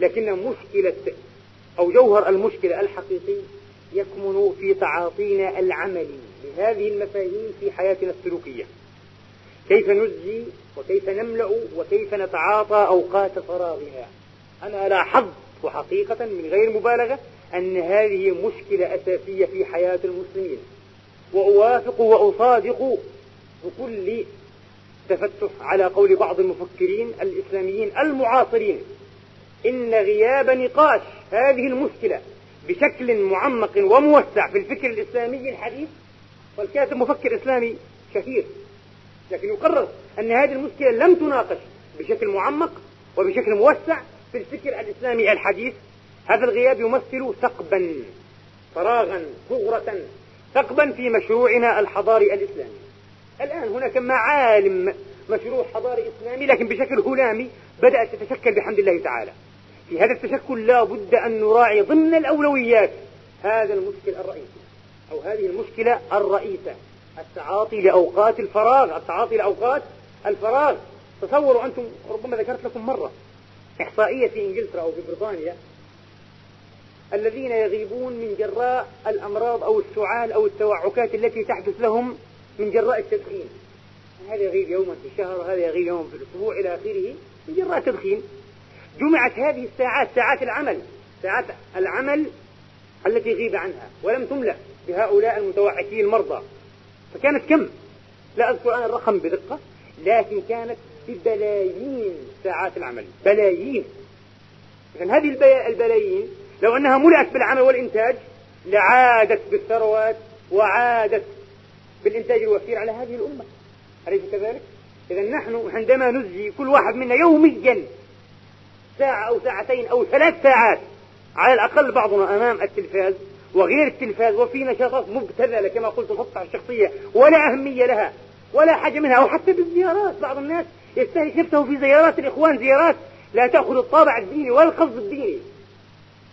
لكن مشكلة أو جوهر المشكلة الحقيقي يكمن في تعاطينا العملي لهذه المفاهيم في حياتنا السلوكية. كيف نزجي وكيف نملأ وكيف نتعاطى أوقات فراغنا؟ أنا لاحظت حقيقة من غير مبالغة أن هذه مشكلة أساسية في حياة المسلمين. وأوافق وأصادق بكل تفتح على قول بعض المفكرين الإسلاميين المعاصرين. إن غياب نقاش هذه المشكلة بشكل معمق وموسع في الفكر الإسلامي الحديث والكاتب مفكر إسلامي شهير لكن يقرر أن هذه المشكلة لم تناقش بشكل معمق وبشكل موسع في الفكر الإسلامي الحديث. هذا الغياب يمثل ثقبا فراغا ثغرة ثقبا في مشروعنا الحضاري الإسلامي. الآن هناك معالم مشروع حضاري إسلامي لكن بشكل هلامي بدأت تتشكل بحمد الله تعالى. في هذا التشكل لا بد أن نراعي ضمن الأولويات هذا المشكل الرئيسي أو هذه المشكلة الرئيسة التعاطي لأوقات الفراغ. التعاطي لأوقات الفراغ. تصوروا أنتم ربما ذكرت لكم مرة إحصائية في إنجلترا أو في بريطانيا الذين يغيبون من جراء الأمراض أو السعال أو التوعكات التي تحدث لهم من جراء التدخين. هذا يغيب يوما في الشهر وهذا يغيب يوما في الأسبوع إلى آخره من جراء التدخين. جمعت هذه الساعات ساعات العمل ساعات العمل التي غيب عنها ولم تملأ بهؤلاء المتوعكين المرضى. فكانت كم؟ لا أذكر أنا الرقم بدقة لكن كانت ببلايين ساعات العمل. بلايين. إذن هذه البلايين لو أنها ملأت بالعمل والإنتاج لعادت بالثروات وعادت بالإنتاج الوفير على هذه الأمة. أليس كذلك؟ إذا نحن عندما نزجي كل واحد منا يوميا ساعة أو ساعتين أو ثلاث ساعات على الأقل بعضنا أمام التلفاز وغير التلفاز وفي نشاطات مبتذلة كما قلت تقطع الشخصية ولا أهمية لها ولا حاجة منها أو حتى بالزيارات. بعض الناس يستهلك نفسه في زيارات الإخوان زيارات لا تأخذ الطابع الديني ولا القصد الديني.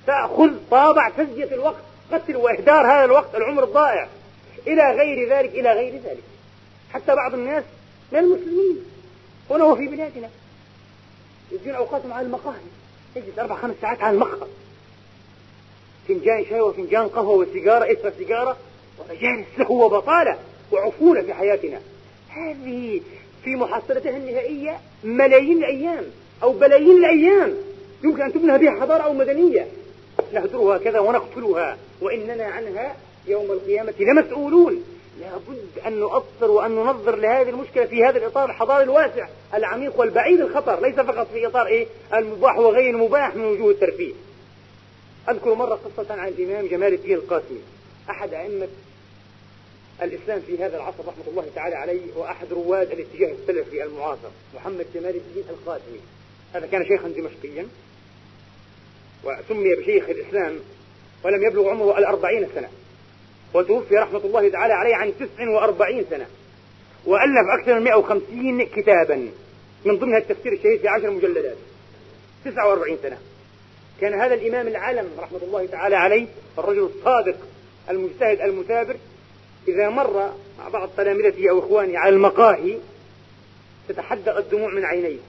تأخذ طابع تزكية الوقت قتل وإهدار هذا الوقت العمر الضائع. إلى غير ذلك إلى غير ذلك. حتى بعض الناس من المسلمين. هنا وفي بلادنا. يجون أوقاتهم على المقاهي. يجلس أربع خمس ساعات على المقهى. فنجان شاي وفنجان قهوة وسيجارة إثر سيجارة. ومجالس سهو وبطالة وعفونة في حياتنا. هذه في محصلتها النهائية ملايين الأيام أو بلايين الأيام. يمكن أن تبنى بها حضارة أو مدنية. نهدرها كذا ونقتلها وإننا عنها يوم القيامة لمسؤولون. لابد أن نؤثر وأن ننظر لهذه المشكلة في هذا الإطار الحضاري الواسع العميق والبعيد الخطر ليس فقط في إطار إيه؟ المباح وغير المباح من وجوه الترفيه. أذكر مرة قصة عن الإمام جمال الدين القاسمي. أحد أئمة الإسلام في هذا العصر رحمة الله تعالى عليه وأحد رواد الاتجاه السلفي المعاصر محمد جمال الدين القاسمي. هذا كان شيخا دمشقيا. وسمي بشيخ الإسلام ولم يبلغ عمره الأربعين سنة. وتوفي رحمة الله تعالى عليه عن تسع وأربعين سنة. وألف أكثر من 150 كتابا. من ضمنها التفسير الشهير في عشر مجلدات. 49 سنة. كان هذا الإمام العالم رحمة الله تعالى عليه الرجل الصادق المجتهد المثابر. إذا مر مع بعض تلامذته أو إخوانه على المقاهي تتحدق الدموع من عينيه.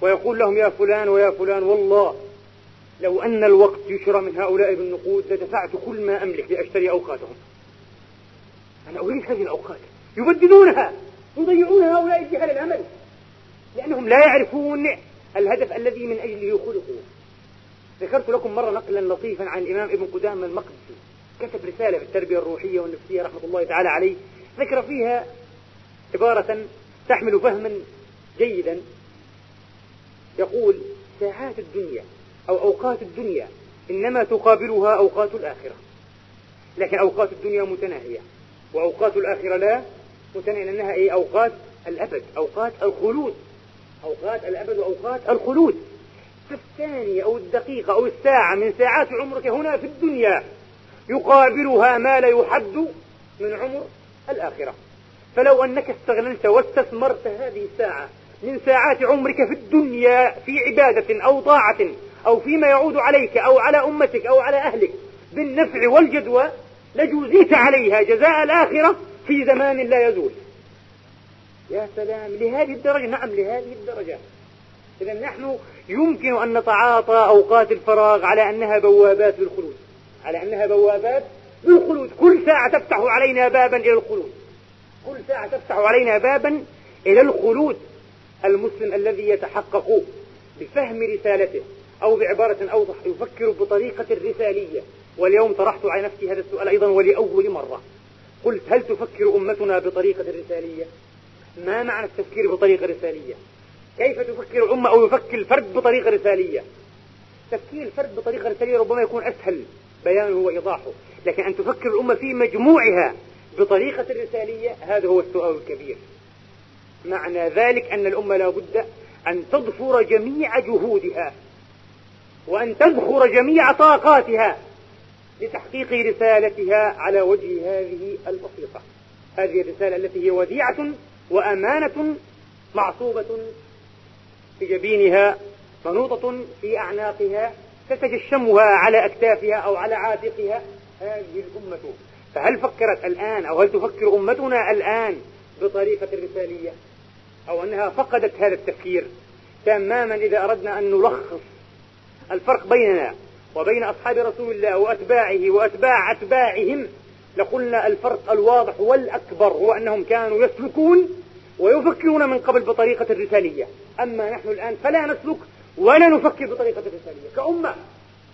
ويقول لهم يا فلان ويا فلان والله لو أن الوقت يشرى من هؤلاء بالنقود لدفعت كل ما أملك لأشتري أوقاتهم. أنا أريد هذه الأوقات. يبددونها يضيعون هؤلاء الجهل الأمل لأنهم لا يعرفون الهدف الذي من أجله خلقوا. ذكرت لكم مرة نقلا لطيفا عن الإمام ابن قدامة المقدسي. كتب رسالة في التربية الروحية والنفسية رحمة الله تعالى عليه. ذكر فيها عبارة تحمل فهما جيدا. يقول ساعات الدنيا أو أوقات الدنيا إنما تقابلها أوقات الآخرة. لكن أوقات الدنيا متناهية وأوقات الآخرة لا متناهية لأنها إيه؟ أوقات الأبد أوقات الخلود. أوقات الأبد وأوقات الخلود. فالثانية أو الدقيقة أو الساعة من ساعات عمرك هنا في الدنيا يقابلها ما لا يحد من عمر الآخرة. فلو أنك استغللت واستثمرت هذه الساعة من ساعات عمرك في الدنيا في عبادة أو طاعة أو فيما يعود عليك أو على أمتك أو على أهلك بالنفع والجدوى لجوزيت عليها جزاء الآخرة في زمان لا يزول. يا سلام لهذه الدرجة؟ نعم لهذه الدرجة. إذا نحن يمكن أن نتعاطى أوقات الفراغ على أنها بوابات للخلود. على أنها بوابات للخلود. كل ساعة تفتح علينا بابا إلى الخلود. كل ساعة تفتح علينا بابا إلى الخلود المسلم الذي يتحقق بفهم رسالته. أو بعبارة أوضح يفكر بطريقة الرسالية. واليوم طرحت على نفسي هذا السؤال أيضا ولأول مرة. قلت هل تفكر أمتنا بطريقة الرسالية؟ ما معنى التفكير بطريقة رسالية كيف تفكر الأمة أو يفكر الفرد بطريقة رسالية تفكير الفرد بطريقة رسالية ربما يكون أسهل. بيانه وإيضاحه لكن أن تفكر الأمة في مجموعها بطريقة الرسالية هذا هو السؤال الكبير. معنى ذلك أن الأمة لا بد أن تضفر جميع جهودها. وأن تذخر جميع طاقاتها لتحقيق رسالتها على وجه هذه البسيطة. هذه الرسالة التي هي وديعة وأمانة معصوبة في جبينها منوطة في أعناقها تتجشمها على أكتافها أو على عاتقها. هذه الأمة. فهل فكرت الآن أو هل تفكر أمتنا الآن بطريقة الرسالية؟ أو أنها فقدت هذا التفكير تماما إذا أردنا أن نلخص الفرق بيننا وبين أصحاب رسول الله وأتباعه وأتباع أتباعهم لقلنا الفرق الواضح والأكبر هو أنهم كانوا يسلكون ويفكرون من قبل بطريقة الرسالية. أما نحن الآن فلا نسلك ولا نفكر بطريقة الرسالية. كأمة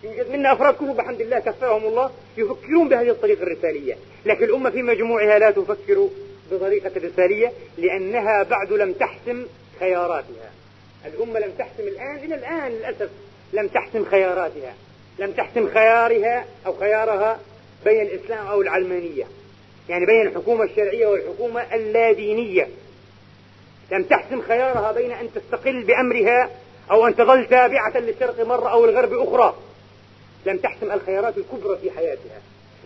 يوجد منا أفراد كثر بحمد الله كفاهم الله يفكرون بهذه الطريقة الرسالية. لكن الأمة في مجموعها لا تفكر بطريقة الرسالية لأنها بعد لم تحسم خياراتها. الأمة لم تحسم الآن إلى الآن للأسف لم تحسم خياراتها لم تحسم خيارها أو خيارها بين الإسلام أو العلمانية. يعني بين الحكومة الشرعية والحكومة اللادينية. لم تحسم خيارها بين أن تستقل بأمرها أو أن تظل تابعة للشرق مرة أو الغرب أخرى. لم تحسم الخيارات الكبرى في حياتها.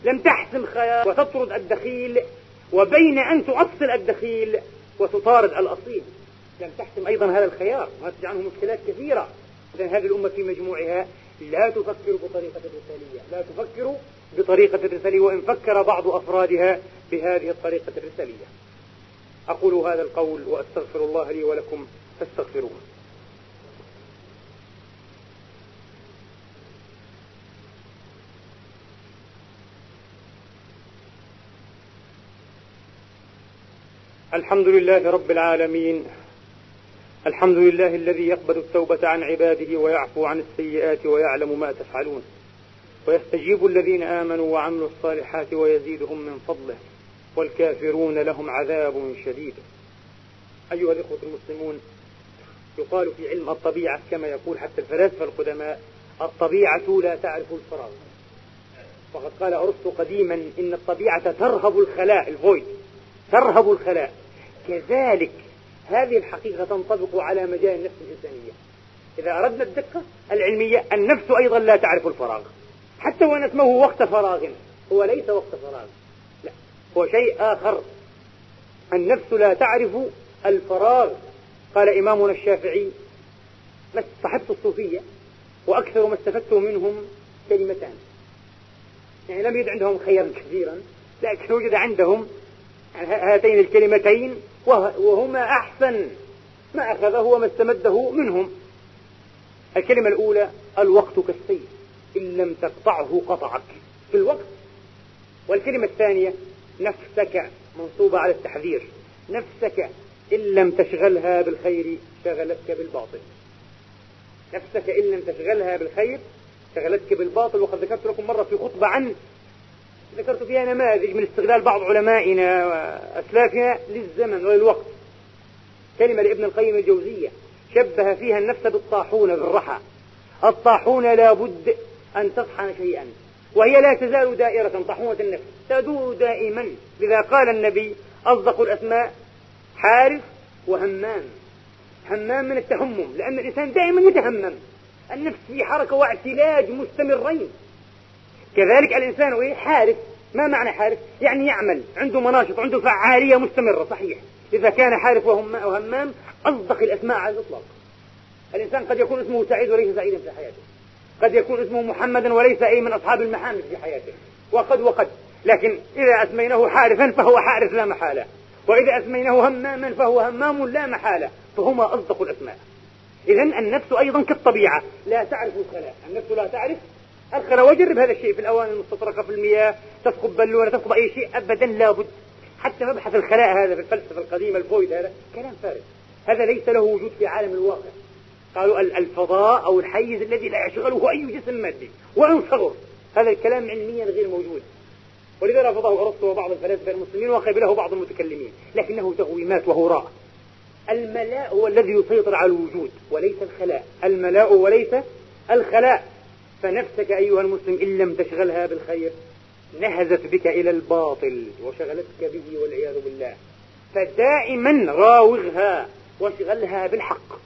لم تحسم خيار وتطرد الدخيل وبين أن تؤصل الدخيل وتطارد الأصيل. لم تحسم أيضا هذا الخيار. وهذا عنه مشكلات كثيرة. إذن هذه الأمة في مجموعها لا تفكر بطريقة الرسالية لا تفكر بطريقة الرسالية وإن فكر بعض أفرادها بهذه الطريقة الرسالية. أقول هذا القول وأستغفر الله لي ولكم فاستغفروه. الحمد لله رب العالمين الحمد لله الذي يقبل التوبة عن عباده ويعفو عن السيئات ويعلم ما تفعلون. ويستجيب الذين آمنوا وعملوا الصالحات ويزيدهم من فضله والكافرون لهم عذاب شديد. أيها الإخوة المسلمون يقال في علم الطبيعة كما يقول حتى الفلاسفة القدماء الطبيعة لا تعرف الفراغ. وقد قال أرسطو قديما إن الطبيعة ترهب الخلاء الفويد ترهب الخلاء. كذلك هذه الحقيقة تنطبق على مجال النفس الإنسانية. إذا أردنا الدقة العلمية النفس أيضا لا تعرف الفراغ. حتى وأن اسمه وقت فراغ هو ليس وقت فراغ. لا هو شيء آخر. النفس لا تعرف الفراغ. قال إمامنا الشافعي صحبت الصوفية وأكثر ما استفدت منهم كلمتان. يعني لم يجد عندهم خيرا كثيرا لكن وجد عندهم هاتين الكلمتين وهما أحسن ما أخذه وما استمده منهم. الكلمة الأولى الوقت كالسيف إن لم تقطعه قطعك. في الوقت. والكلمة الثانية نفسك منصوبة على التحذير. نفسك إن لم تشغلها بالخير شغلتك بالباطل. نفسك إن لم تشغلها بالخير شغلتك بالباطل. وقد ذكرت لكم مرة في خطبة عن ذكرت فيها نماذج من استغلال بعض علمائنا وأسلافنا للزمن وللوقت. كلمة لابن القيم الجوزية شبه فيها النفس بالطاحونة بالرحى الطاحونة لابد أن تطحن شيئا وهي لا تزال دائرة طاحونة النفس تدور دائما. لذا قال النبي أصدق الأسماء حارس وهمام. همام من التهمم لأن الإنسان دائما يتهمم. النفس في حركة واعتلاج مستمرين. كذلك الإنسان إيه؟ حارس. ما معنى حارس؟ يعني يعمل عنده مناشط عنده فعالية مستمرة صحيح. إذا كان حارس وهمام أصدق الأسماء على الإطلاق. الإنسان قد يكون اسمه سعيد وليس سعيدا في حياته. قد يكون اسمه محمدا وليس أي من أصحاب المحامد في حياته. وقد وقد. لكن إذا أسميناه حارثا فهو حارث لا محالة. وإذا أسميناه هماما فهو همام لا محالة. فهما أصدق الأسماء. إذا النفس أيضا كالطبيعة. لا تعرف الخلاء. النفس لا تعرف الخلاء وجرب هذا الشيء في الأواني المستطرقة في المياه تثقب بالونة تثقب أي شيء أبدا لابد. حتى مبحث الخلاء هذا في الفلسفة القديمة الفويد هذا كلام فارغ. هذا ليس له وجود في عالم الواقع. قالوا الفضاء أو الحيز الذي لا يشغله أي جسم مادي وإن صغر. هذا الكلام علميا غير موجود. ولذا رفضه أرسطو وبعض الفلاسفة المسلمين وقبله بعض المتكلمين. لكنه تغويمات وهراء. الملاء هو الذي يسيطر على الوجود وليس الخلاء. الملاء وليس الخلاء. فنفسك أيها المسلم إن لم تشغلها بالخير نهزت بك إلى الباطل وشغلتك به والعياذ بالله. فدائما راوغها واشغلها بالحق.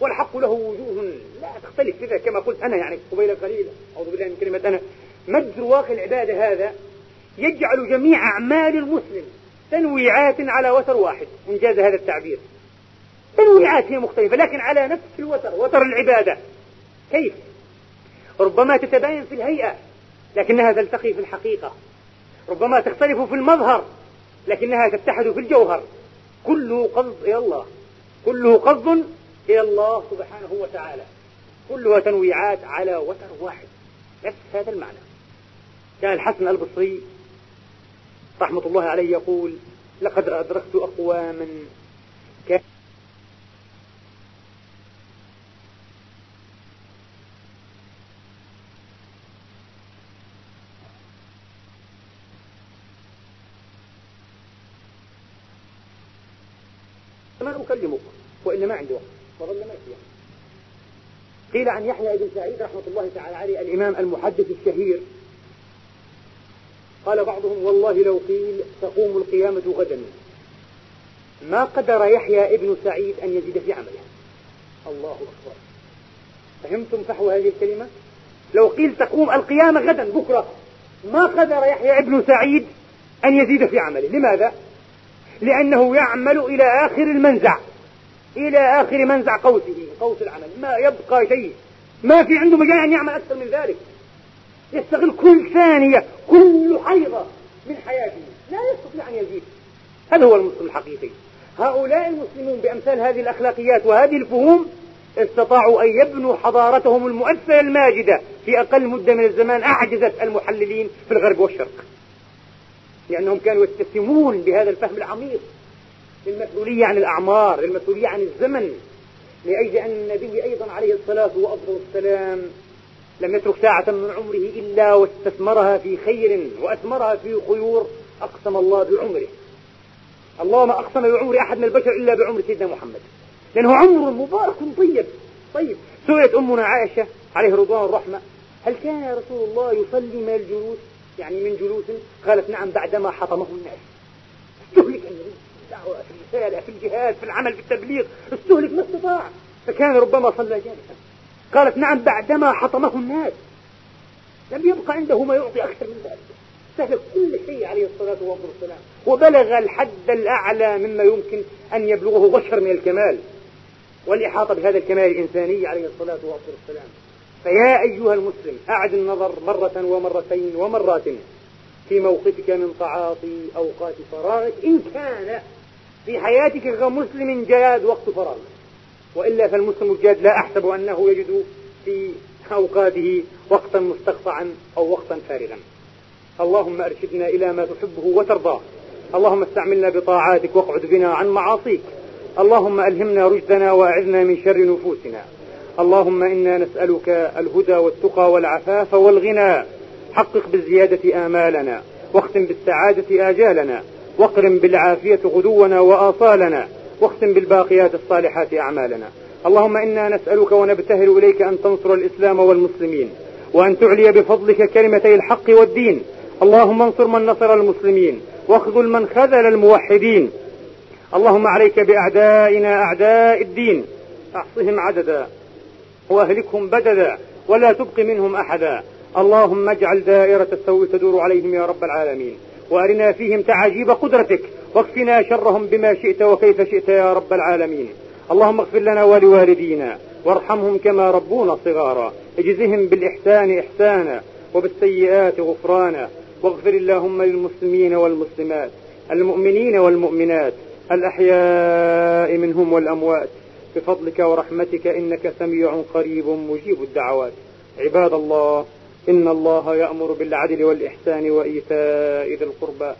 والحق له وجوه لا تختلف كذا كما قلت أنا يعني قبيل قليل أعوذ بالله من كلمة أنا. مد رواق العبادة هذا يجعل جميع أعمال المسلم تنويعات على وتر واحد إنجاز هذا التعبير. تنويعات هي مختلفة لكن على نفس الوتر وتر العبادة. كيف؟ ربما تتباين في الهيئة لكنها تلتقي في الحقيقة. ربما تختلف في المظهر لكنها تتحد في الجوهر. كله قصد إلى الله. كله قصد إلى الله سبحانه وتعالى. كلها تنويعات على وتر واحد. نفس هذا المعنى. كان الحسن البصري رحمة الله عليه يقول لقد أدركت أقواما أكلمك وإلا ما عندي وقت وظل ما فيها قيل عن يحيى بن سعيد رحمة الله تعالى عليه الإمام المحدث الشهير. قال بعضهم والله لو قيل تقوم القيامة غدا. ما قدر يحيى ابن سعيد أن يزيد في عمله. الله أكبر. فهمتم فحوى هذه الكلمة؟ لو قيل تقوم القيامة غدا بكرة ما قدر يحيى ابن سعيد أن يزيد في عمله. لماذا؟ لأنه يعمل إلى آخر المنزع. إلى آخر منزع قوسه قوس العمل. ما يبقى شيء. ما في عنده مجال أن يعمل أكثر من ذلك. يستغل كل ثانية كل حيضة من حياته. لا يستطيع أن يزيد. هذا هو المسلم الحقيقي. هؤلاء المسلمون بأمثال هذه الأخلاقيات وهذه الفهوم استطاعوا أن يبنوا حضارتهم المؤثرة الماجدة في أقل مدة من الزمان أعجزت المحللين في الغرب والشرق. لأنهم كانوا يتسمون بهذا الفهم العميق للمسؤولية عن الأعمار للمسؤولية عن الزمن. لأجل أن النبي أيضا عليه الصلاة والسلام لم يترك ساعة من عمره إلا واستثمرها في خير وأثمرها في خيور أقسم الله بعمره. الله ما أقسم بعمر أحد من البشر إلا بعمر سيدنا محمد. لأنه عمر مبارك طيب طيب. سئلت أمنا عائشة عليه رضوان الرحمة هل كان رسول الله يصلي من الجلوس؟ يعني من جلوس قالت نعم بعدما حطمه الناس. استهلك النبي الدعوة في الرسالة في الجهاد في العمل في التبليغ. استهلك ما استطاع. فكان ربما صلى جالسا. قالت نعم بعدما حطمه الناس. لم يبقى عنده ما يعطي أكثر من ذلك. سهل كل شيء عليه الصلاة والسلام. وبلغ الحد الأعلى مما يمكن أن يبلغه بشر من الكمال. والإحاطة بهذا الكمال الإنساني عليه الصلاة والسلام. فيا أيها المسلم أعد النظر مرة ومرتين ومرات في موقفك من تعاطي أوقات فراغك إن كان في حياتك كمسلم جاد وقت فراغ وإلا فالمسلم الجاد لا أحسب أنه يجد في أوقاته وقتا مستقطعا أو وقتا فارغا. اللهم أرشدنا إلى ما تحبه وترضاه. اللهم استعملنا بطاعاتك واقعد بنا عن معاصيك. اللهم ألهمنا رشدنا وأعذنا من شر نفوسنا. اللهم إنا نسألك الهدى والتقى والعفاف والغنى. حقق بالزيادة آمالنا واختم بالسعادة آجالنا واقرم بالعافية غدونا وآصالنا واختم بالباقيات الصالحات أعمالنا. اللهم إنا نسألك ونبتهل إليك أن تنصر الإسلام والمسلمين وأن تعلي بفضلك كلمتي الحق والدين. اللهم انصر من نصر المسلمين واخذل من خذل الموحدين. اللهم عليك بأعدائنا أعداء الدين. احصهم عددا. وأهلكهم بددا ولا تبق منهم أحدا. اللهم اجعل دائرة السوء تدور عليهم يا رب العالمين. وأرنا فيهم تعاجيب قدرتك. واكفنا شرهم بما شئت وكيف شئت يا رب العالمين. اللهم اغفر لنا ولوالدينا. وارحمهم كما ربونا صغارا. اجزهم بالإحسان إحسانا وبالسيئات غفرانا. واغفر اللهم للمسلمين والمسلمات المؤمنين والمؤمنات الأحياء منهم والأموات. بفضلك ورحمتك إنك سميع قريب مجيب الدعوات. عباد الله إن الله يأمر بالعدل والإحسان وإيتاء ذي القربى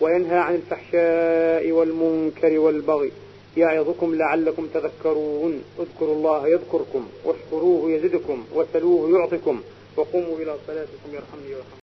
وينهى عن الفحشاء والمنكر والبغي. يعظكم لعلكم تذكرون. اذكروا الله يذكركم واشكروه يزدكم وسلوه يعطكم وقوموا إلى صلاتكم يرحمني ويرحمكم.